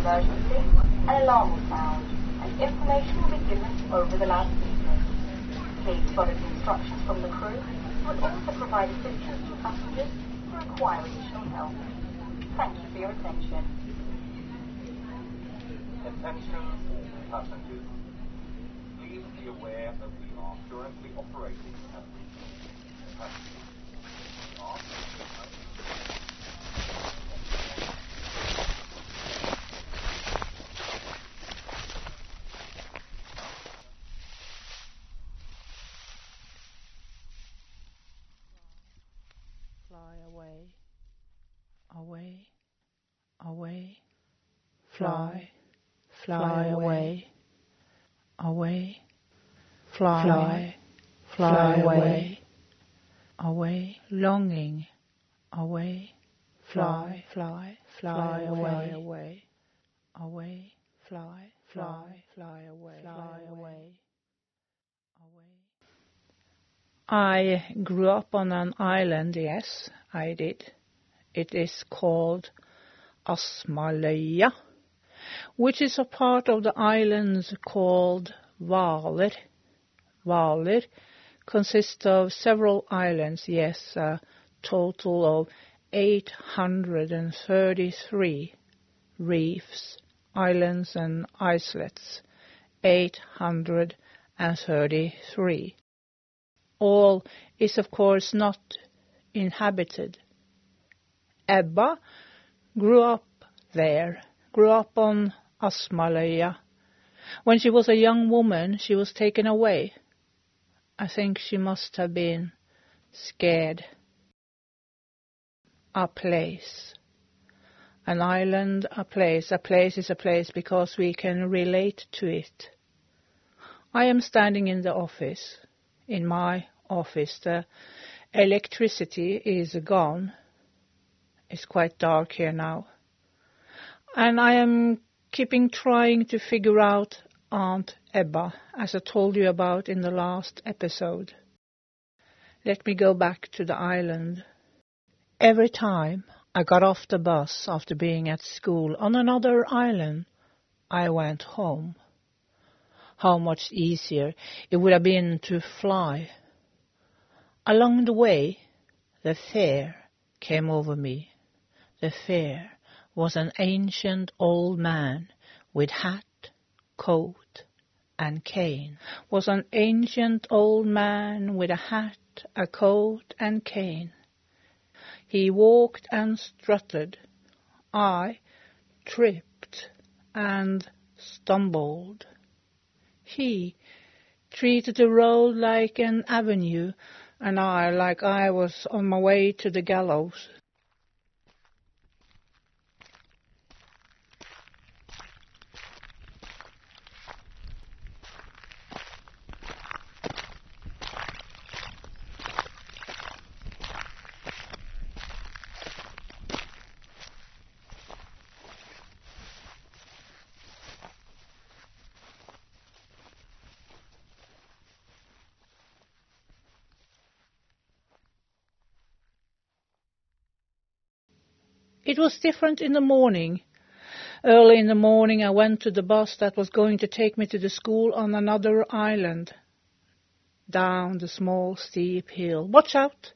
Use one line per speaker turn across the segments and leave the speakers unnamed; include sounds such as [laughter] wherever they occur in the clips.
emergency, an alarm will sound, and information will be given over the loudspeakers. Please follow the instructions from the crew, who will also provide assistance to passengers who require additional help. Thank you for your attention.
Attention passengers. Please be aware that we are currently operating at reduced capacity. We are
Fly away, away, away. Fly, fly away, away. Fly, fly. Away, away. Longing, away. Fly, fly, fly away, away, away. Fly, fly, fly away, fly away, away. I grew up on an island, yes, I did. It is called Asmaløya, which is a part of the islands called Hvaler. Hvaler consists of several islands, yes, a total of 833 reefs, islands and islets. 833 all is of course not inhabited. Ebba grew up there, grew up on Asmaløya. When she was a young woman, she was taken away. I think she must have been scared. A place. An island, a place. A place is a place because we can relate to it. I am standing in the office in my office. The electricity is gone. It's quite dark here now. And I am keeping trying to figure out Aunt Ebba, as I told you about in the last episode. Let me go back to the island. Every time I got off the bus after being at school on another island, I went home how much easier it would have been to fly. Along the way, the fear came over me. The fear was an ancient old man with hat, coat, and cane. Was an ancient old man with a hat, a coat, and cane. He walked and strutted. I tripped and stumbled. He treated the road like an avenue, and I like I was on my way to the gallows. It was different in the morning. Early in the morning I went to the bus that was going to take me to the school on another island. Down the small steep hill. Watch out!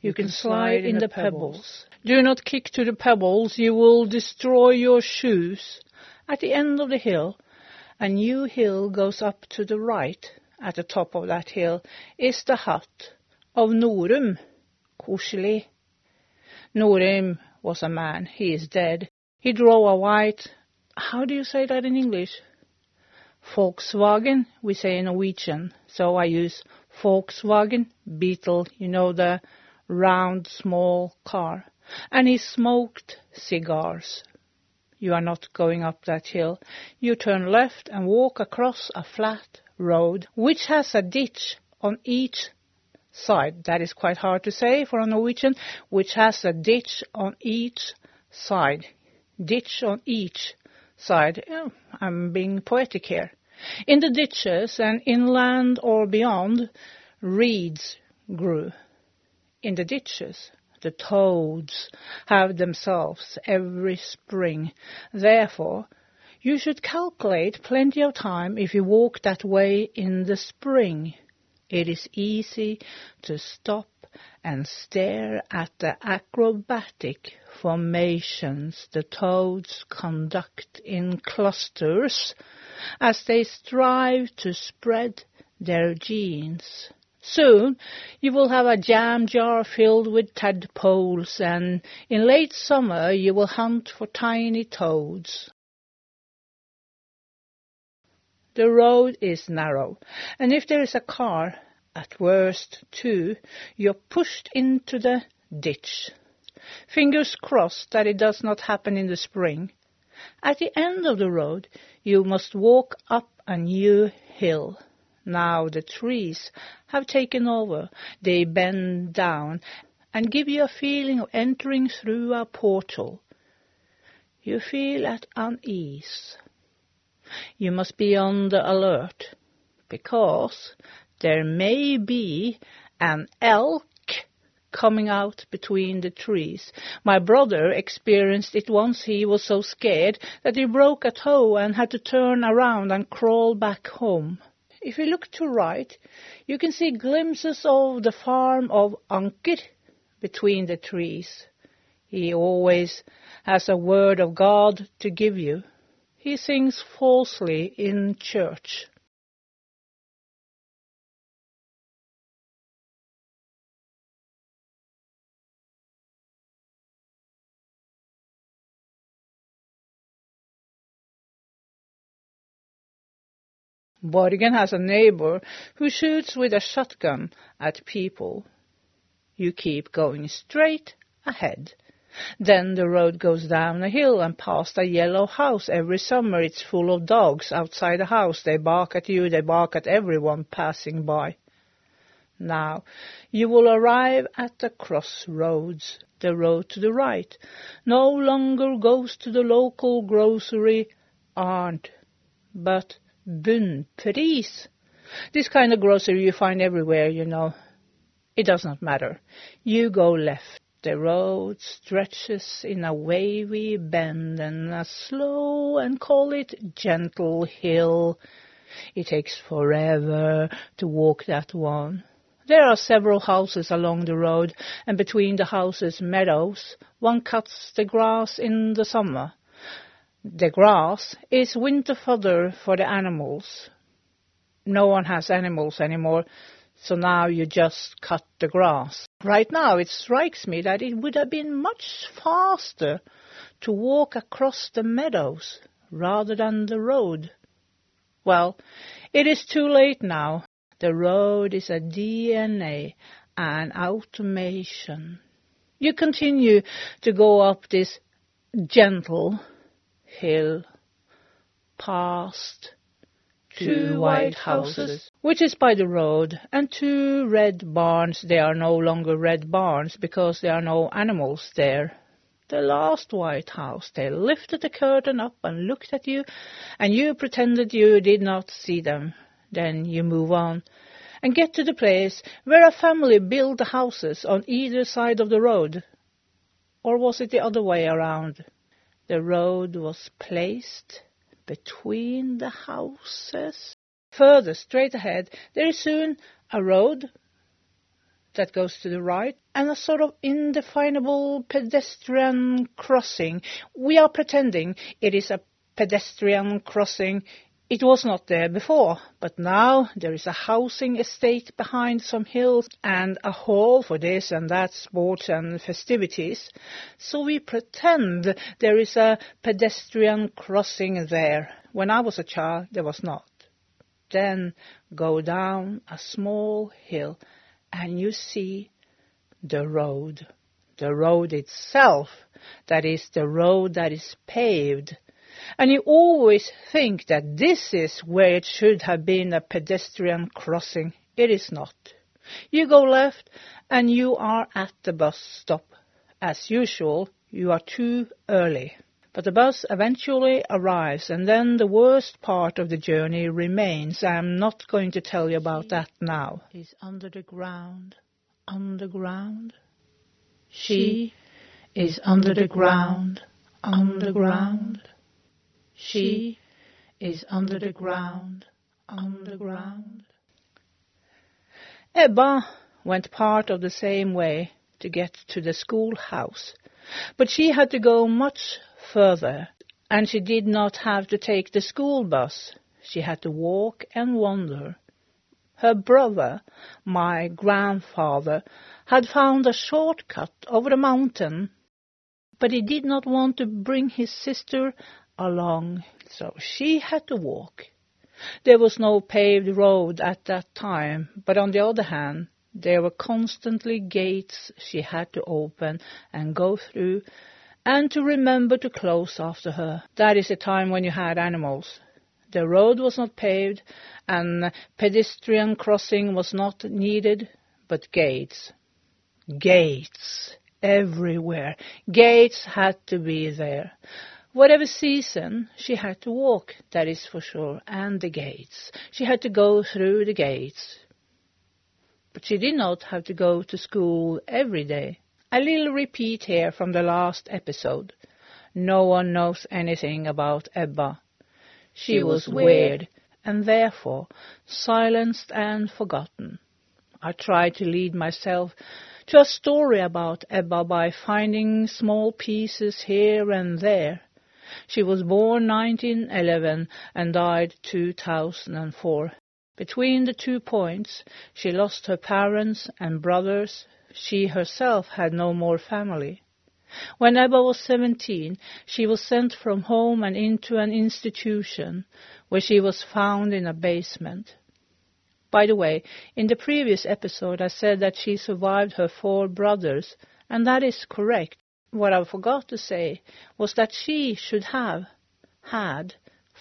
You, you can, can, slide, in, in the pebbles. pebbles. Do not kick to the pebbles, you will destroy your shoes. At the end of the hill, a new hill goes up to the right. At the top of that hill is the hut of Norum. Koselig. Norum was a man. He is dead. He drove a white, how do you say that in English? Volkswagen, we say in Norwegian. So I use Volkswagen Beetle, you know, the round, small car. And he smoked cigars. You are not going up that hill. You turn left and walk across a flat road, which has a ditch on each side. That is quite hard to say for a Norwegian, which has a ditch on each side. Ditch on each side. Oh, I'm being poetic here. In the ditches and inland or beyond, reeds grew. in the ditches. The toads have themselves every spring. Therefore, you should calculate plenty of time if you walk that way in the spring. It is easy to stop and stare at the acrobatic formations the toads conduct in clusters as they strive to spread their genes. Soon you will have a jam jar filled with tadpoles, and in late summer you will hunt for tiny toads. The road is narrow, and if there is a car, at worst two, you're pushed into the ditch. Fingers crossed that it does not happen in the spring. At the end of the road, you must walk up a new hill. Now the trees have taken over. They bend down and give you a feeling of entering through a portal. You feel at unease. You must be on the alert because there may be an elk coming out between the trees. My brother experienced it once. He was so scared that he broke a toe and had to turn around and crawl back home. If you look to right, you can see glimpses of the farm of Anker between the trees. He always has a word of God to give you. He sings falsely in church. Borgen has a neighbor who shoots with a shotgun at people. You keep going straight ahead. Then the road goes down a hill and past a yellow house. Every summer it's full of dogs outside the house. They bark at you, they bark at everyone passing by. Now, you will arrive at the crossroads. The road to the right no longer goes to the local grocery Arndt, but Bunnpris. This kind of grocery you find everywhere, you know. It does not matter. You go left. The road stretches in a wavy bend and a slow and call it gentle hill. It takes forever to walk that one. There are several houses along the road, and between the houses meadows. One cuts the grass in the summer. The grass is winter fodder for the animals. No one has animals anymore, so now you just cut the grass. Right now it strikes me that it would have been much faster to walk across the meadows rather than the road. Well, it is too late now. The road is a DNA and automation. You continue to go up this gentle hill, past two white houses, which is by the road, and two red barns. They are no longer red barns because there are no animals there. The last white house, they lifted the curtain up and looked at you, and you pretended you did not see them. Then you move on and get to the place where a family built the houses on either side of the road. Or was it the other way around? The road was placed between the houses. Further straight ahead, there is soon a road that goes to the right and a sort of indefinable pedestrian crossing. We are pretending it is a pedestrian crossing it was not there before, but now there is a housing estate behind some hills and a hall for this and that sports and festivities. So we pretend there is a pedestrian crossing there. When I was a child, there was not. Then go down a small hill and you see the road. The road itself, that is the road that is paved and you always think that this is where it should have been a pedestrian crossing. It is not. You go left and you are at the bus stop. As usual, you are too early. But the bus eventually arrives, and then the worst part of the journey remains. I am not going to tell you about that now. Is under the ground, underground. She is under the ground, underground. She is under the ground, underground. Ebba went part of the same way to get to the schoolhouse, but she had to go much further, and she did not have to take the school bus. She had to walk and wander. Her brother, my grandfather, had found a shortcut over the mountain, but he did not want to bring his sister along, so she had to walk. There was no paved road at that time, but on the other hand, there were constantly gates she had to open and go through, and to remember to close after her. That is the time when you had animals. The road was not paved, and pedestrian crossing was not needed, but gates. Gates everywhere. Gates had to be there. Whatever season, she had to walk, that is for sure, and the gates. She had to go through the gates. But she did not have to go to school every day. A little repeat here from the last episode. No one knows anything about Ebba. She was weird, and therefore silenced and forgotten. I tried to lead myself to a story about Ebba by finding small pieces here and there. She was born 1911 and died 2004. Between the two points, she lost her parents and brothers. She herself had no more family. When Ebba was 17, she was sent from home and into an institution, where she was found in a basement. By the way, in the previous episode I said that she survived her four brothers, and that is correct. What I forgot to say was that she should have had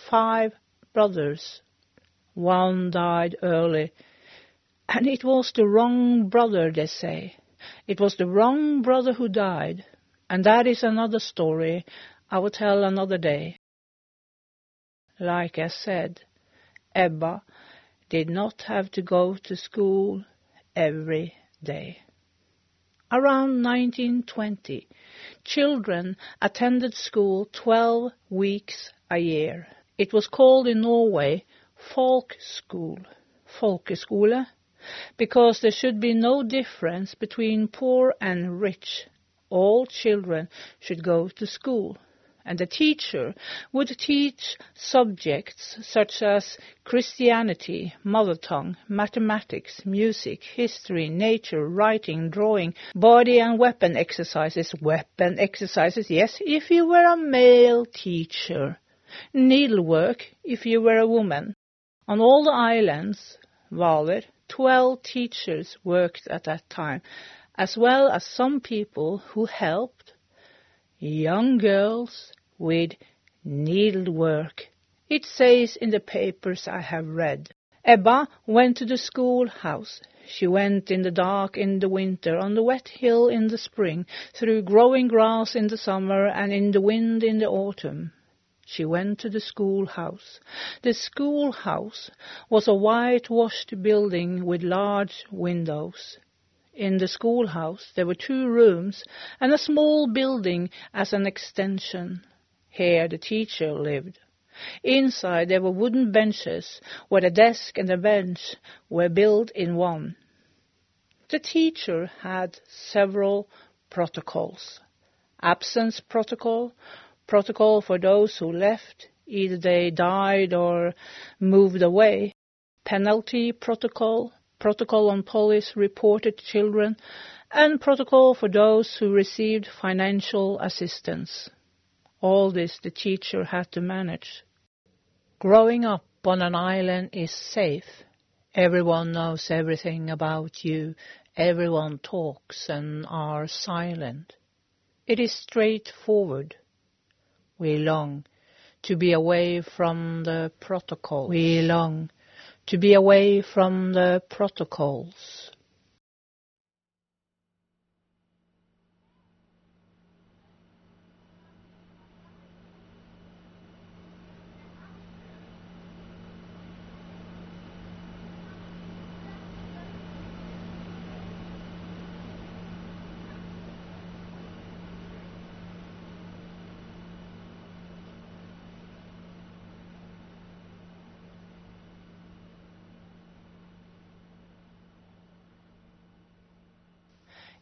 five brothers. One died early, and it was the wrong brother, they say. It was the wrong brother who died, and that is another story I will tell another day. Like I said, Ebba did not have to go to school every day. Around 1920, children attended school 12 weeks a year. It was called in Norway folk school, folkeskole, because there should be no difference between poor and rich. All children should go to school and the teacher would teach subjects such as Christianity, mother tongue, mathematics, music, history, nature, writing, drawing, body and weapon exercises, weapon exercises, yes, if you were a male teacher, needlework if you were a woman. On all the islands, Hvaler, twelve teachers worked at that time, as well as some people who helped young girls with needlework. It says in the papers I have read. Ebba went to the schoolhouse. She went in the dark in the winter, on the wet hill in the spring, through growing grass in the summer, and in the wind in the autumn. She went to the schoolhouse. The schoolhouse was a whitewashed building with large windows. In the schoolhouse there were two rooms and a small building as an extension. Here the teacher lived. Inside there were wooden benches where the desk and the bench were built in one. The teacher had several protocols. Absence protocol, protocol for those who left, either they died or moved away. Penalty protocol, protocol on police reported children, and protocol for those who received financial assistance. All this the teacher had to manage. Growing up on an island is safe. Everyone knows everything about you. Everyone talks and are silent. It is straightforward. We long to be away from the protocol. We long to be away from the protocols.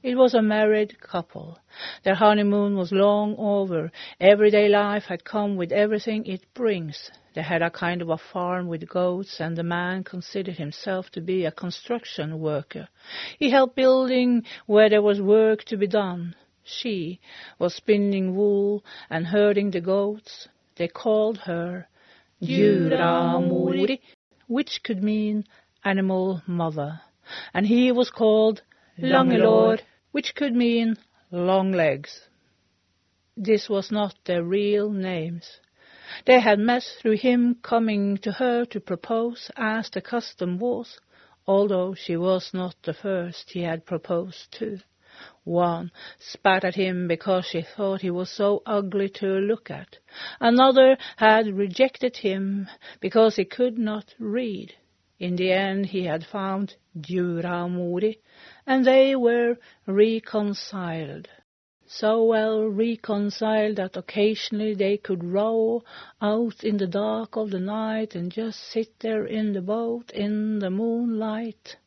It was a married couple. Their honeymoon was long over. Everyday life had come with everything it brings. They had a kind of a farm with goats, and the man considered himself to be a construction worker. He helped building where there was work to be done. She was spinning wool and herding the goats. They called her Juramori, which could mean animal mother, and he was called Langelår, which could mean long legs. This was not their real names. They had met through him coming to her to propose, as the custom was, although she was not the first he had proposed to. One spat at him because she thought he was so ugly to look at. Another had rejected him because he could not read. In the end he had found Juramori, and they were reconciled so well reconciled that occasionally they could row out in the dark of the night and just sit there in the boat in the moonlight.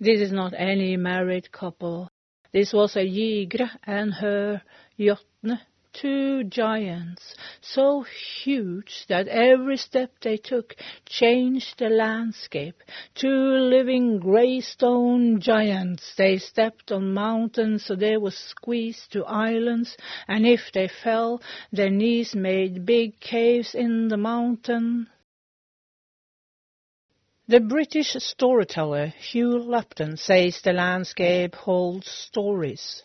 This is not any married couple. This was a Jigre and her Jotne two giants, so huge that every step they took changed the landscape. Two living grey stone giants. They stepped on mountains so they were squeezed to islands, and if they fell, their knees made big caves in the mountain. The British storyteller Hugh Lupton says the landscape holds stories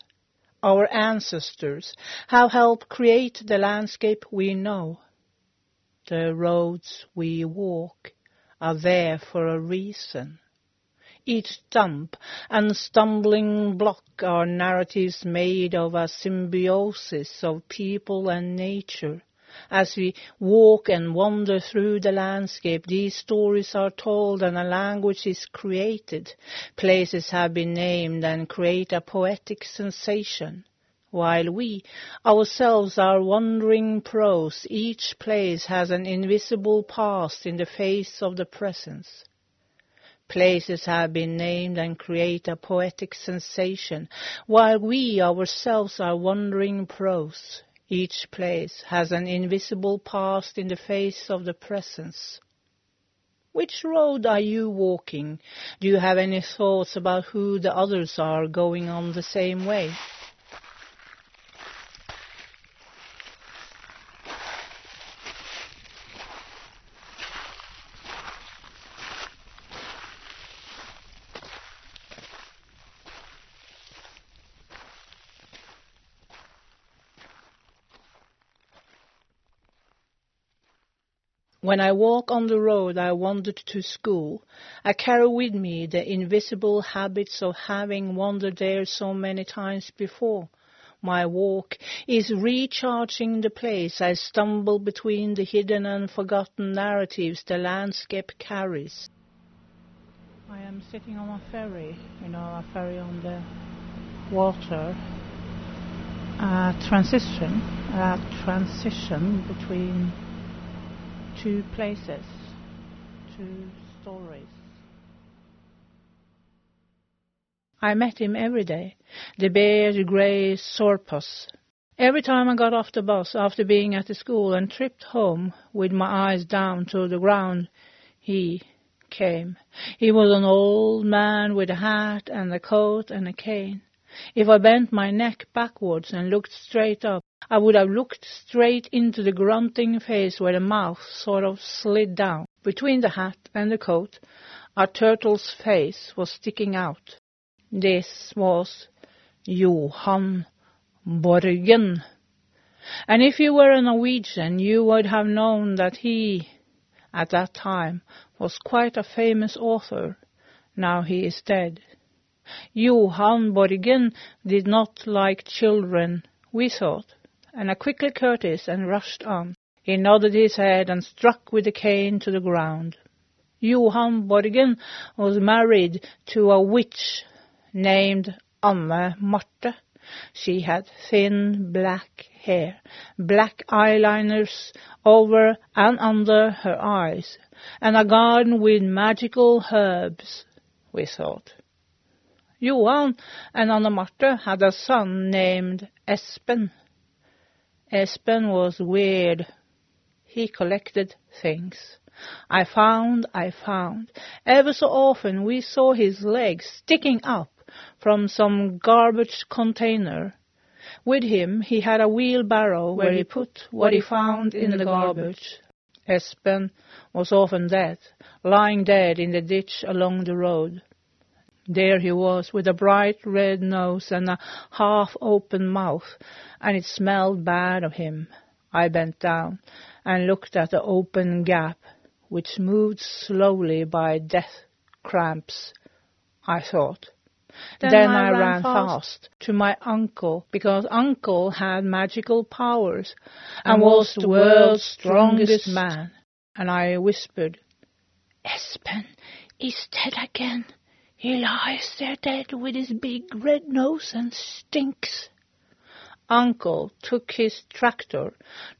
our ancestors have helped create the landscape we know. The roads we walk are there for a reason. Each stump and stumbling block are narratives made of a symbiosis of people and nature. As we walk and wander through the landscape, these stories are told and a language is created. Places have been named and create a poetic sensation. While we ourselves are wandering prose, each place has an invisible past in the face of the presence. Places have been named and create a poetic sensation, while we ourselves are wandering prose. Each place has an invisible past in the face of the presence. Which road are you walking? Do you have any thoughts about who the others are going on the same way? When I walk on the road I wandered to school, I carry with me the invisible habits of having wandered there so many times before. My walk is recharging the place I stumble between the hidden and forgotten narratives the landscape carries. I am sitting on a ferry, you know, a ferry on the water. A transition, a transition between two places, two stories. I met him every day, the bare grey Sorpus. Every time I got off the bus after being at the school and tripped home with my eyes down to the ground, he came. He was an old man with a hat and a coat and a cane. If I bent my neck backwards and looked straight up, I would have looked straight into the grunting face where the mouth sort of slid down. Between the hat and the coat, a turtle's face was sticking out. This was Johan Borgen. And if you were a Norwegian, you would have known that he, at that time, was quite a famous author. Now he is dead. Johan Borgen did not like children, we thought, and I quickly courteous and rushed on. He nodded his head and struck with the cane to the ground. Johan Borgen was married to a witch named Anne Marte. She had thin black hair, black eyeliners over and under her eyes, and a garden with magical herbs, we thought. Johan and Anna Marte had a son named Espen. Espen was weird. He collected things. I found, I found. Ever so often we saw his legs sticking up from some garbage container. With him he had a wheelbarrow where he put what he found in the garbage. Espen was often dead, lying dead in the ditch along the road. There he was, with a bright red nose and a half-open mouth, and it smelled bad of him. I bent down and looked at the open gap, which moved slowly by death cramps, I thought. Then, then I, I, ran, ran fast. fast to my uncle, because uncle had magical powers and, and was the world's strongest man. And I whispered, Espen is dead again. He lies there dead with his big red nose and stinks. Uncle took his tractor,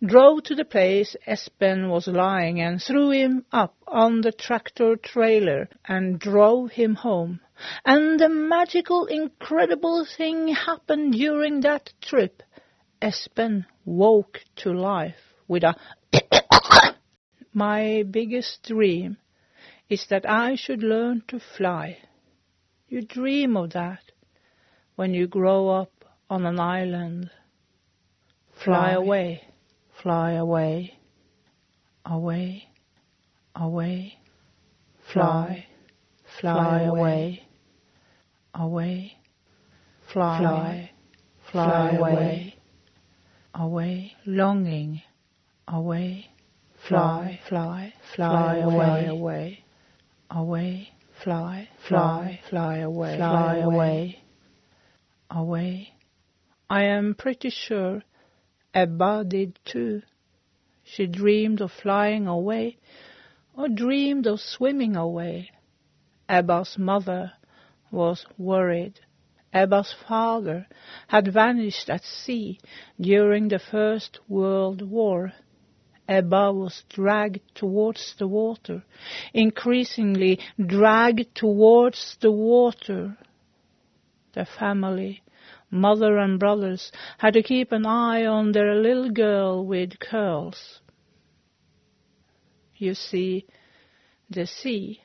drove to the place Espen was lying and threw him up on the tractor trailer and drove him home. And the magical, incredible thing happened during that trip. Espen woke to life with a [coughs] My biggest dream is that I should learn to fly. You dream of that when you grow up on an island. Fly, fly. away, fly away, away, away, fly, fly. Away, away, fly, fly, fly away, away, longing, away, fly, fly, fly away, away, away fly, fly, fly away, fly away, away. I am pretty sure Ebba did too. She dreamed of flying away, or dreamed of swimming away. Ebba's mother was worried. Ebba's father had vanished at sea during the First World War. Ebba was dragged towards the water, increasingly dragged towards the water. The family, mother and brothers, had to keep an eye on their little girl with curls. You see, the sea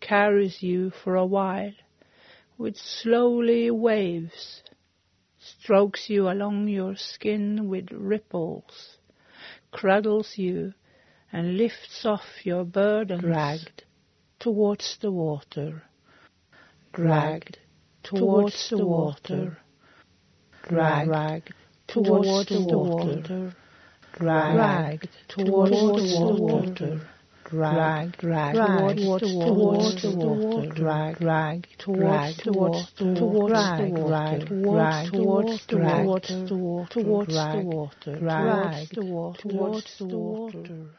carries you for a while with slowly waves, strokes you along your skin with ripples cradles you and lifts off your burdens.
Dragged towards the water. Dragged towards the water. Dragged towards the water. Dragged towards the water drag, drag, drag towards the water, drag, drag towards the water, drag, drag towards the water, towards the water, drag towards the water.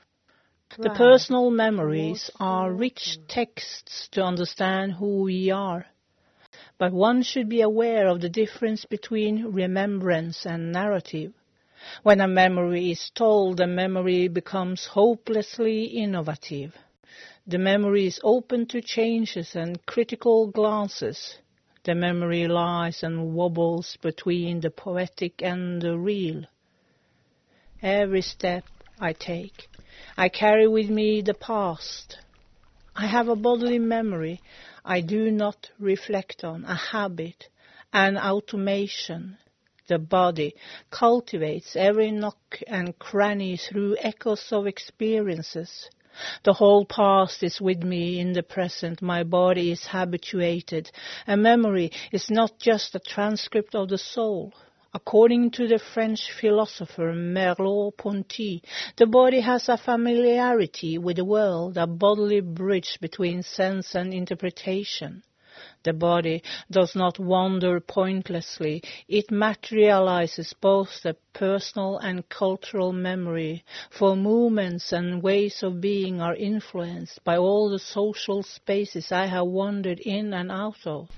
The personal memories are rich texts to understand who we are. But one should be aware of the difference between remembrance and narrative. When a memory is told, the memory becomes hopelessly innovative. The memory is open to changes and critical glances. The memory lies and wobbles between the poetic and the real. Every step I take, I carry with me the past. I have a bodily memory I do not reflect on, a habit, an automation, the body, cultivates every nook and cranny through echoes of experiences. The whole past is with me in the present. My body is habituated. A memory is not just a transcript of the soul. According to the French philosopher Merleau-Ponty, the body has a familiarity with the world, a bodily bridge between sense and interpretation. The body does not wander pointlessly. It materializes both the personal and cultural memory, for movements and ways of being are influenced by all the social spaces I have wandered in and out of.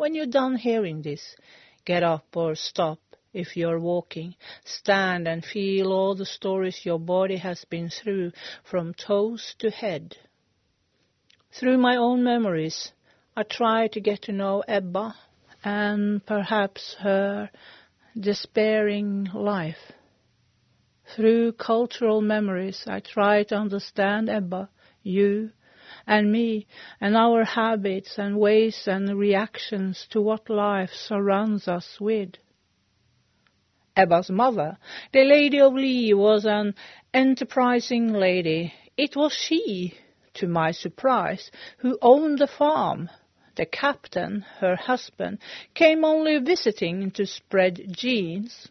When you're done hearing this, get up or stop if you're walking. Stand and feel all the stories your body has been through from toes to head. Through my own memories, I try to get to know Ebba and perhaps her despairing life. Through cultural memories, I try to understand Ebba, you, and me, and our habits and ways and reactions to what life surrounds us with. Ebba's mother, the Lady of Lee, was an enterprising lady. It was she, to my surprise, who owned the farm. The captain, her husband, came only visiting to spread genes.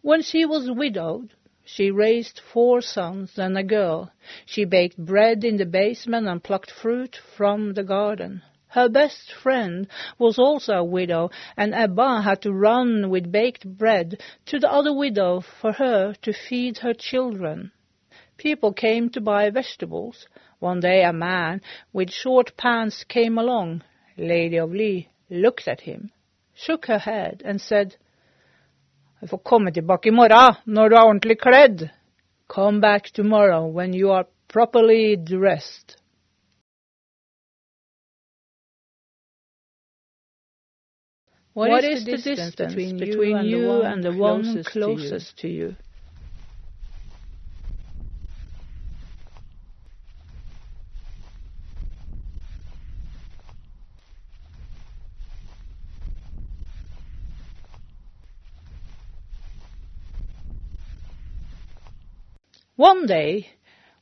When she was widowed, she raised four sons and a girl. She baked bread in the basement and plucked fruit from the garden. Her best friend was also a widow, and Ebba had to run with baked bread to the other widow for her to feed her children. People came to buy vegetables. One day a man with short pants came along. Lady of Lee looked at him, shook her head, and said, Du får komme tilbake i morgen når du er ordentlig kledd. Come back tomorrow when you are properly dressed. What, what is, is, the distance, distance between, between, you and the one, and the one closest, to you? To you? One day,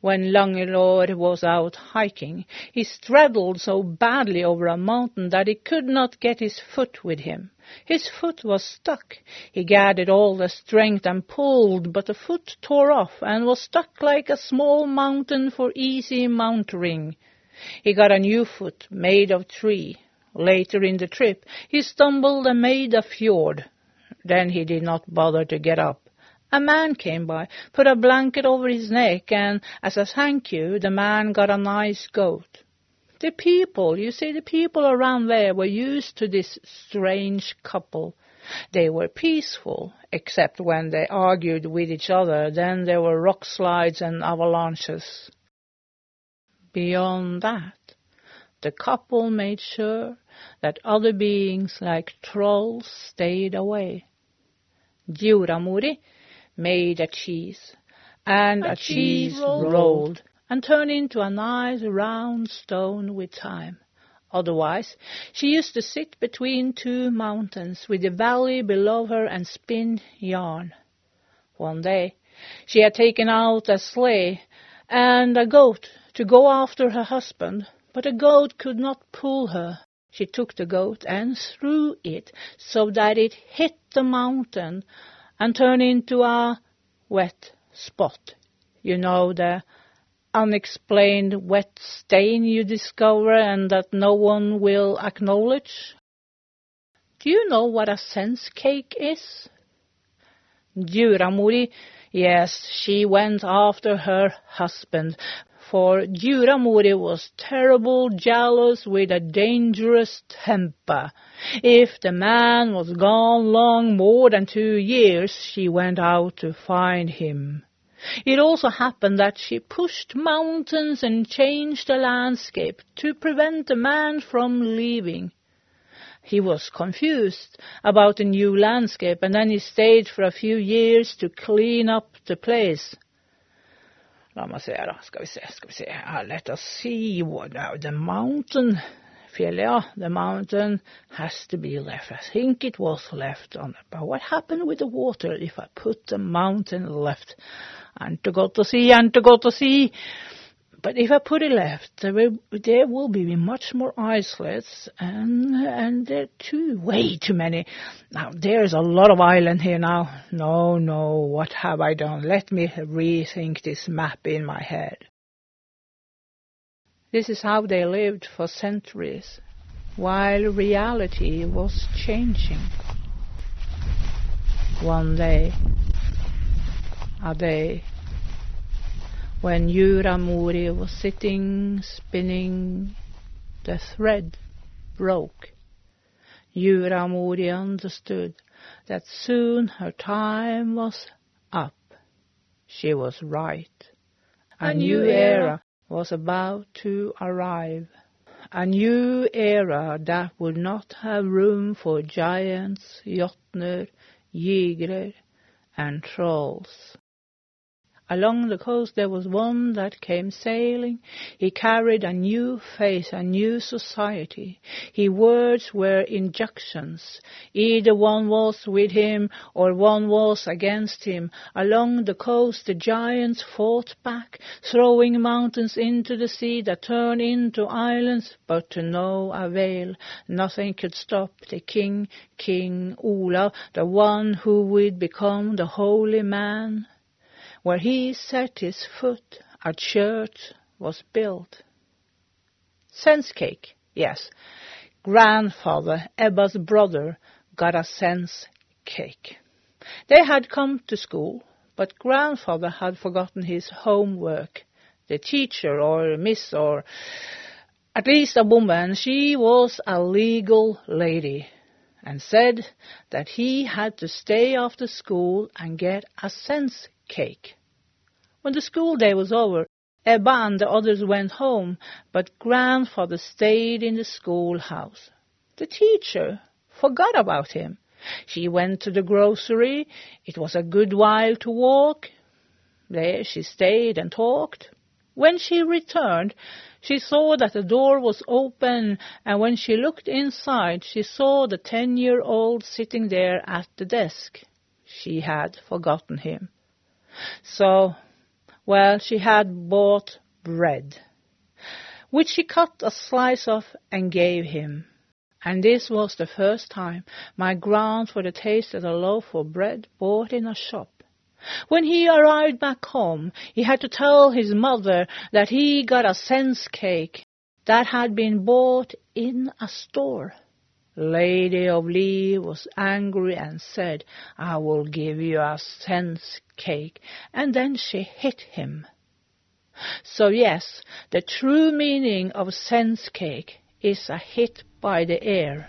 when Langelår was out hiking, he straddled so badly over a mountain that he could not get his foot with him. His foot was stuck. He gathered all the strength and pulled, but the foot tore off and was stuck like a small mountain for easy mountering. He got a new foot made of tree. Later in the trip, he stumbled and made a fjord. Then he did not bother to get up. A man came by, put a blanket over his neck, and as a thank you, the man got a nice goat. The people, you see, the people around there were used to this strange couple. They were peaceful, except when they argued with each other. Then there were rock slides and avalanches. Beyond that, the couple made sure that other beings like trolls stayed away. Djuramori made a cheese, and a, a cheese, cheese rolled. rolled and turned into a nice round stone with time. Otherwise, she used to sit between two mountains with the valley below her and spin yarn. One day, she had taken out a sleigh and a goat to go after her husband, but the goat could not pull her. She took the goat and threw it so that it hit the mountain and turn into a wet spot. You know, the unexplained wet stain you discover and that no one will acknowledge. Do you know what a sense cake is? Djuramori, yes, she went after her husband, for Djuramori was terrible jealous with a dangerous temper. If the man was gone long more than two years, she went out to find him. It also happened that she pushed mountains and changed the landscape to prevent the man from leaving. He was confused about the new landscape, and then he stayed for a few years to clean up the place. Da. Skal vi se, vi se. Let us see what now the mountain. Ja. The mountain has to be left. I think it was left on it. But what happened with the water if I put the mountain left? And to go to sea, and to go to see. But if I put it left, there will, there will be much more islets, and and there are too, way too many. Now there's a lot of island here now. No, no, what have I done? Let me rethink this map in my head. This is how they lived for centuries, while reality was changing. One day, a day when Juramori was sitting spinning, the thread broke. Juramori understood that soon her time was up. She was right. A new era was about to arrive. A new era that would not have room for giants, Jotner, Ygrier, and trolls. Along the coast there was one that came sailing. He carried a new face, a new society. His words were injunctions. Either one was with him or one was against him. Along the coast the giants fought back, throwing mountains into the sea that turned into islands, but to no avail. Nothing could stop the king, King Olav, the one who would become the holy man where he set his foot, a church was built. Sense cake, yes. Grandfather, Ebba's brother, got a sense cake. They had come to school, but grandfather had forgotten his homework. The teacher, or miss, or at least a woman, she was a legal lady, and said that he had to stay after school and get a sense cake. When the school day was over, Ebba and the others went home, but grandfather stayed in the schoolhouse. The teacher forgot about him. She went to the grocery. It was a good while to walk. There she stayed and talked. When she returned, she saw that the door was open, and when she looked inside, she saw the ten-year-old sitting there at the desk. She had forgotten him. So well, she had bought bread, which she cut a slice of and gave him. And this was the first time my grandfather tasted a loaf of bread bought in a shop. When he arrived back home, he had to tell his mother that he got a sense cake that had been bought in a store. Lady of Lee was angry and said, I will give you a sense cake, and then she hit him. So yes, the true meaning of sense cake is a hit by the air.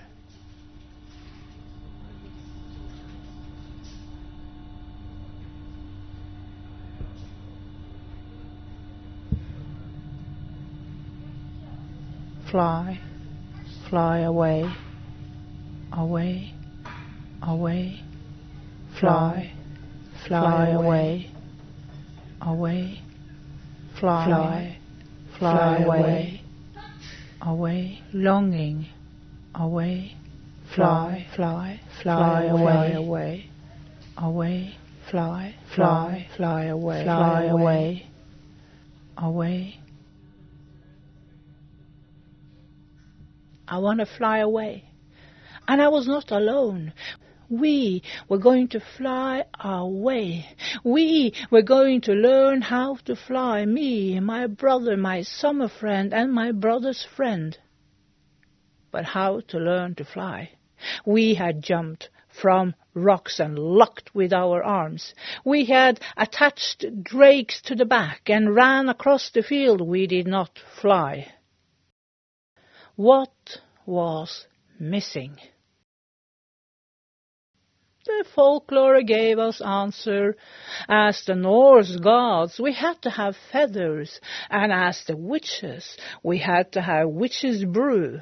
Fly, fly away away, away, fly, fly away, away, fly, fly. away, away, longing, away, fly, fly, fly away, away, away, fly, fly, fly. away, fly away, away. I want to fly away. And I was not alone. We were going to fly away. We were going to learn how to fly, me, my brother, my summer friend, and my brother's friend. But how to learn to fly? We had jumped from rocks and locked with our arms. We had attached drakes to the back and ran across the field. We did not fly. What was missing? the folklore gave us answer. As the Norse gods, we had to have feathers, and as the witches, we had to have witches' brew.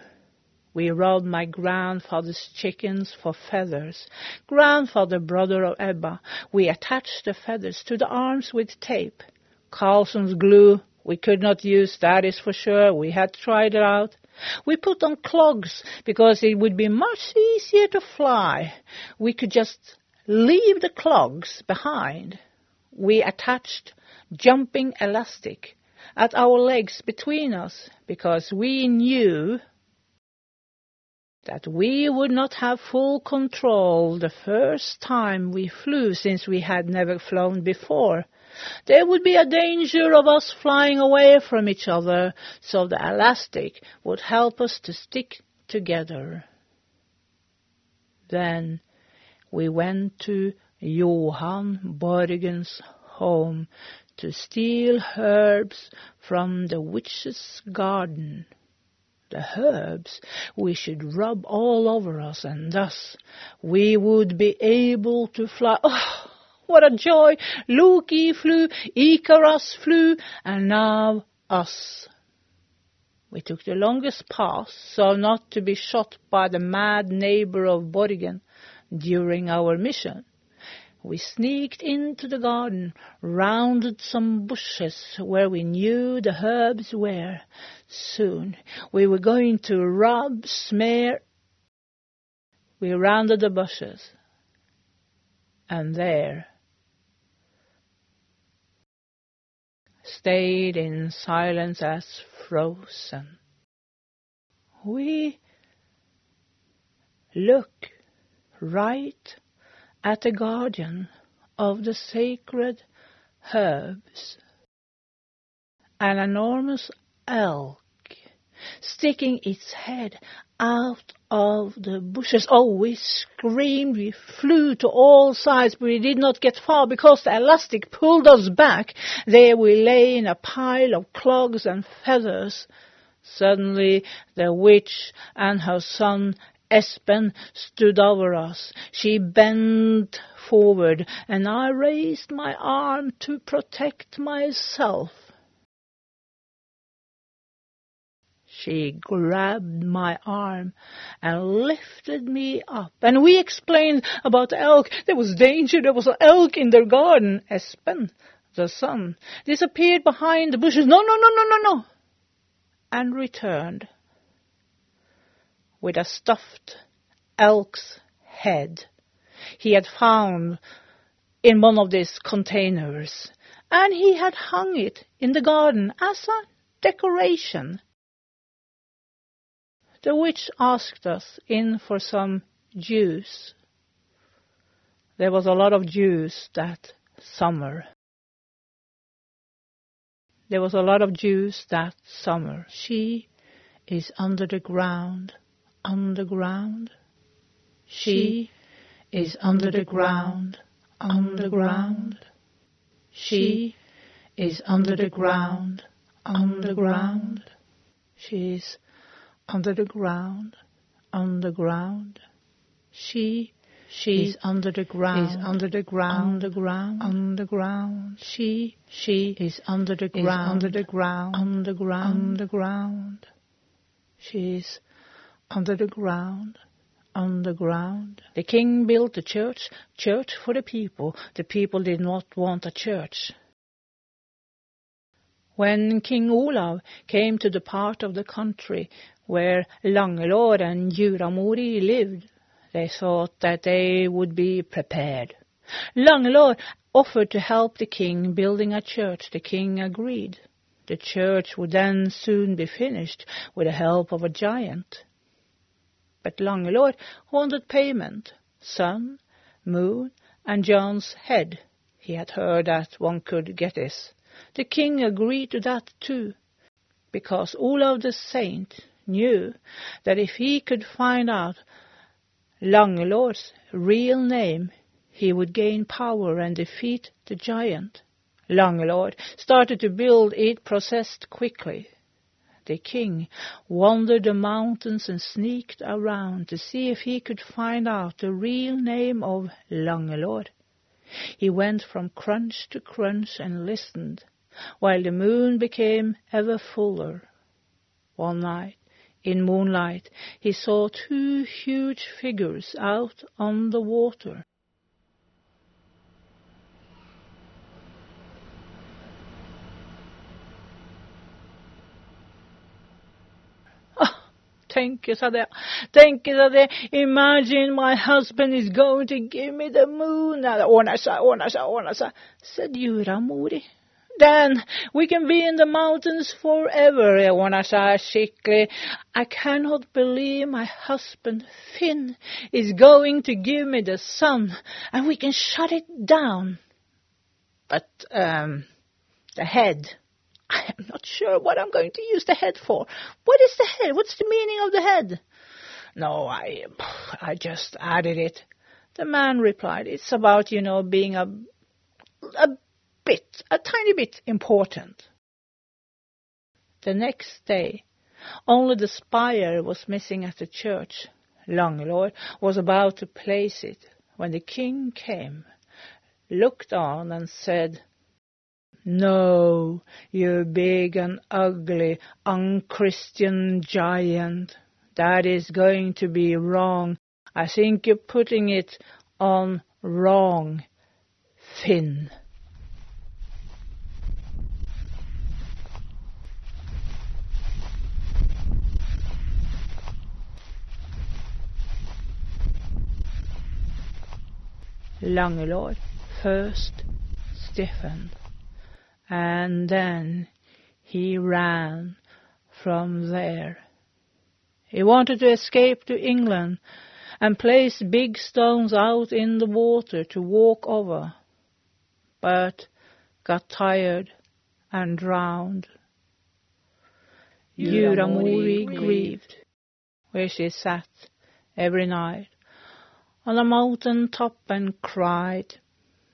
We robbed my grandfather's chickens for feathers. Grandfather, brother of Ebba, we attached the feathers to the arms with tape. Karlsson's glue, we could not use, that is for sure. We had tried it out. We put on clogs because it would be much easier to fly. We could just leave the clogs behind. We attached jumping elastic at our legs between us because we knew that we would not have full control the first time we flew since we had never flown before. There would be a danger of us flying away from each other, so the elastic would help us to stick together. Then we went to Johan Borgen's home to steal herbs from the witch's garden. the herbs we should rub all over us, and thus we would be able to fly. Oh, what a joy! Loki flew, Icarus flew, and now us. We took the longest path so not to be shot by the mad neighbor of Borgen during our mission. We sneaked into the garden, rounded some bushes where we knew the herbs were. Soon we were going to rub, smear. We rounded the bushes, and there stayed in silence as frozen. We look right at the guardian of the sacred herbs, an enormous elk sticking its head out of the bushes. Oh, we screamed, we flew to all sides, but we did not get far because the elastic pulled us back. There we lay in a pile of clogs and feathers. Suddenly the witch and her son Espen stood over us. She bent forward, and I raised my arm to protect myself. She grabbed my arm and lifted me up, and we explained about elk. There was danger, there was an elk in their garden. Espen, the son, disappeared behind the bushes. No, no, no, no, no, no, and returned with a stuffed elk's head he had found in one of these containers, and he had hung it in the garden as a decoration. The witch asked us in for some juice. There was a lot of juice that summer. There was a lot of juice that summer. She is under the ground underground. She is under the ground, underground. She is under the ground, underground. She is under the ground, under ground. She she is under the ground, is under the ground, underground, underground. She she is under the ground, under the ground, underground, underground. She is under the ground, underground. The ground. The king built a church, church for the people. The people did not want a church. When King Olav came to the part of the country where Langelår and Juramori lived, they thought that they would be prepared. Langelår offered to help the king building a church. The king agreed. The church would then soon be finished with the help of a giant but Langelår wanted payment, sun, moon, and John's head. He had heard that one could get this. The king agreed to that too, because Olav the Saint knew that if he could find out Langelår's real name, he would gain power and defeat the giant. Langelår started to build it processed quickly the king wandered the mountains and sneaked around to see if he could find out the real name of Langelår. He went from crunch to crunch and listened, while the moon became ever fuller. One night, in moonlight, he saw two huge figures out on the water. Tänk sa det. Tänk sa det. Imagine my husband is going to give me the moon. Ordnar sig, ordnar sig, ordnar sig. Said Juramori. Then we can be in the mountains forever, sig skicklig. I cannot believe my husband Finn is going to give me the sun and we can shut it down. But, um, the head I am not sure what I'm going to use the head for. What is the head? What's the meaning of the head? No, I, I just added it. The man replied, it's about, you know, being a, a bit, a tiny bit important. The next day, Only the spire was missing at the church. Langelår was about to place it when the king came, looked on and said, No, you big and ugly, unchristian giant. That is going to be wrong. I think you're putting it on wrong, Finn. Langelår first stiffened, and then he ran from there. He wanted to escape to England and place big stones out in the water to walk over, but got tired and drowned. Juramori grieved, where she sat every night on a mountain top and cried.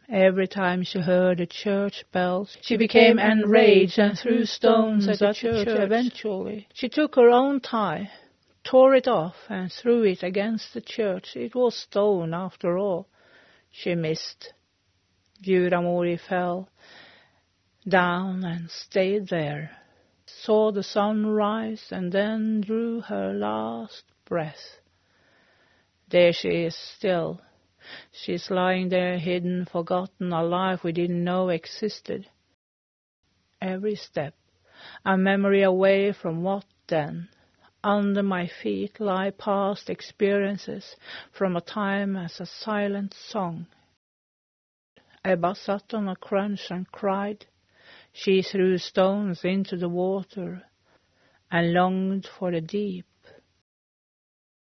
Every time she heard the church bells, she became enraged and threw stones at the church. Eventually, she took her own tie, tore it off, and threw it against the church. It was stone, after all. She missed. Juramori fell down and stayed there, saw the sun rise, and then drew her last breath. There she is still. She's lying there hidden, forgotten, a life we didn't know existed. Every step, a memory away from what then. Under my feet lie past experiences from a time as a silent song. Ebba sat on a crunch and cried. She threw stones into the water and longed for the deep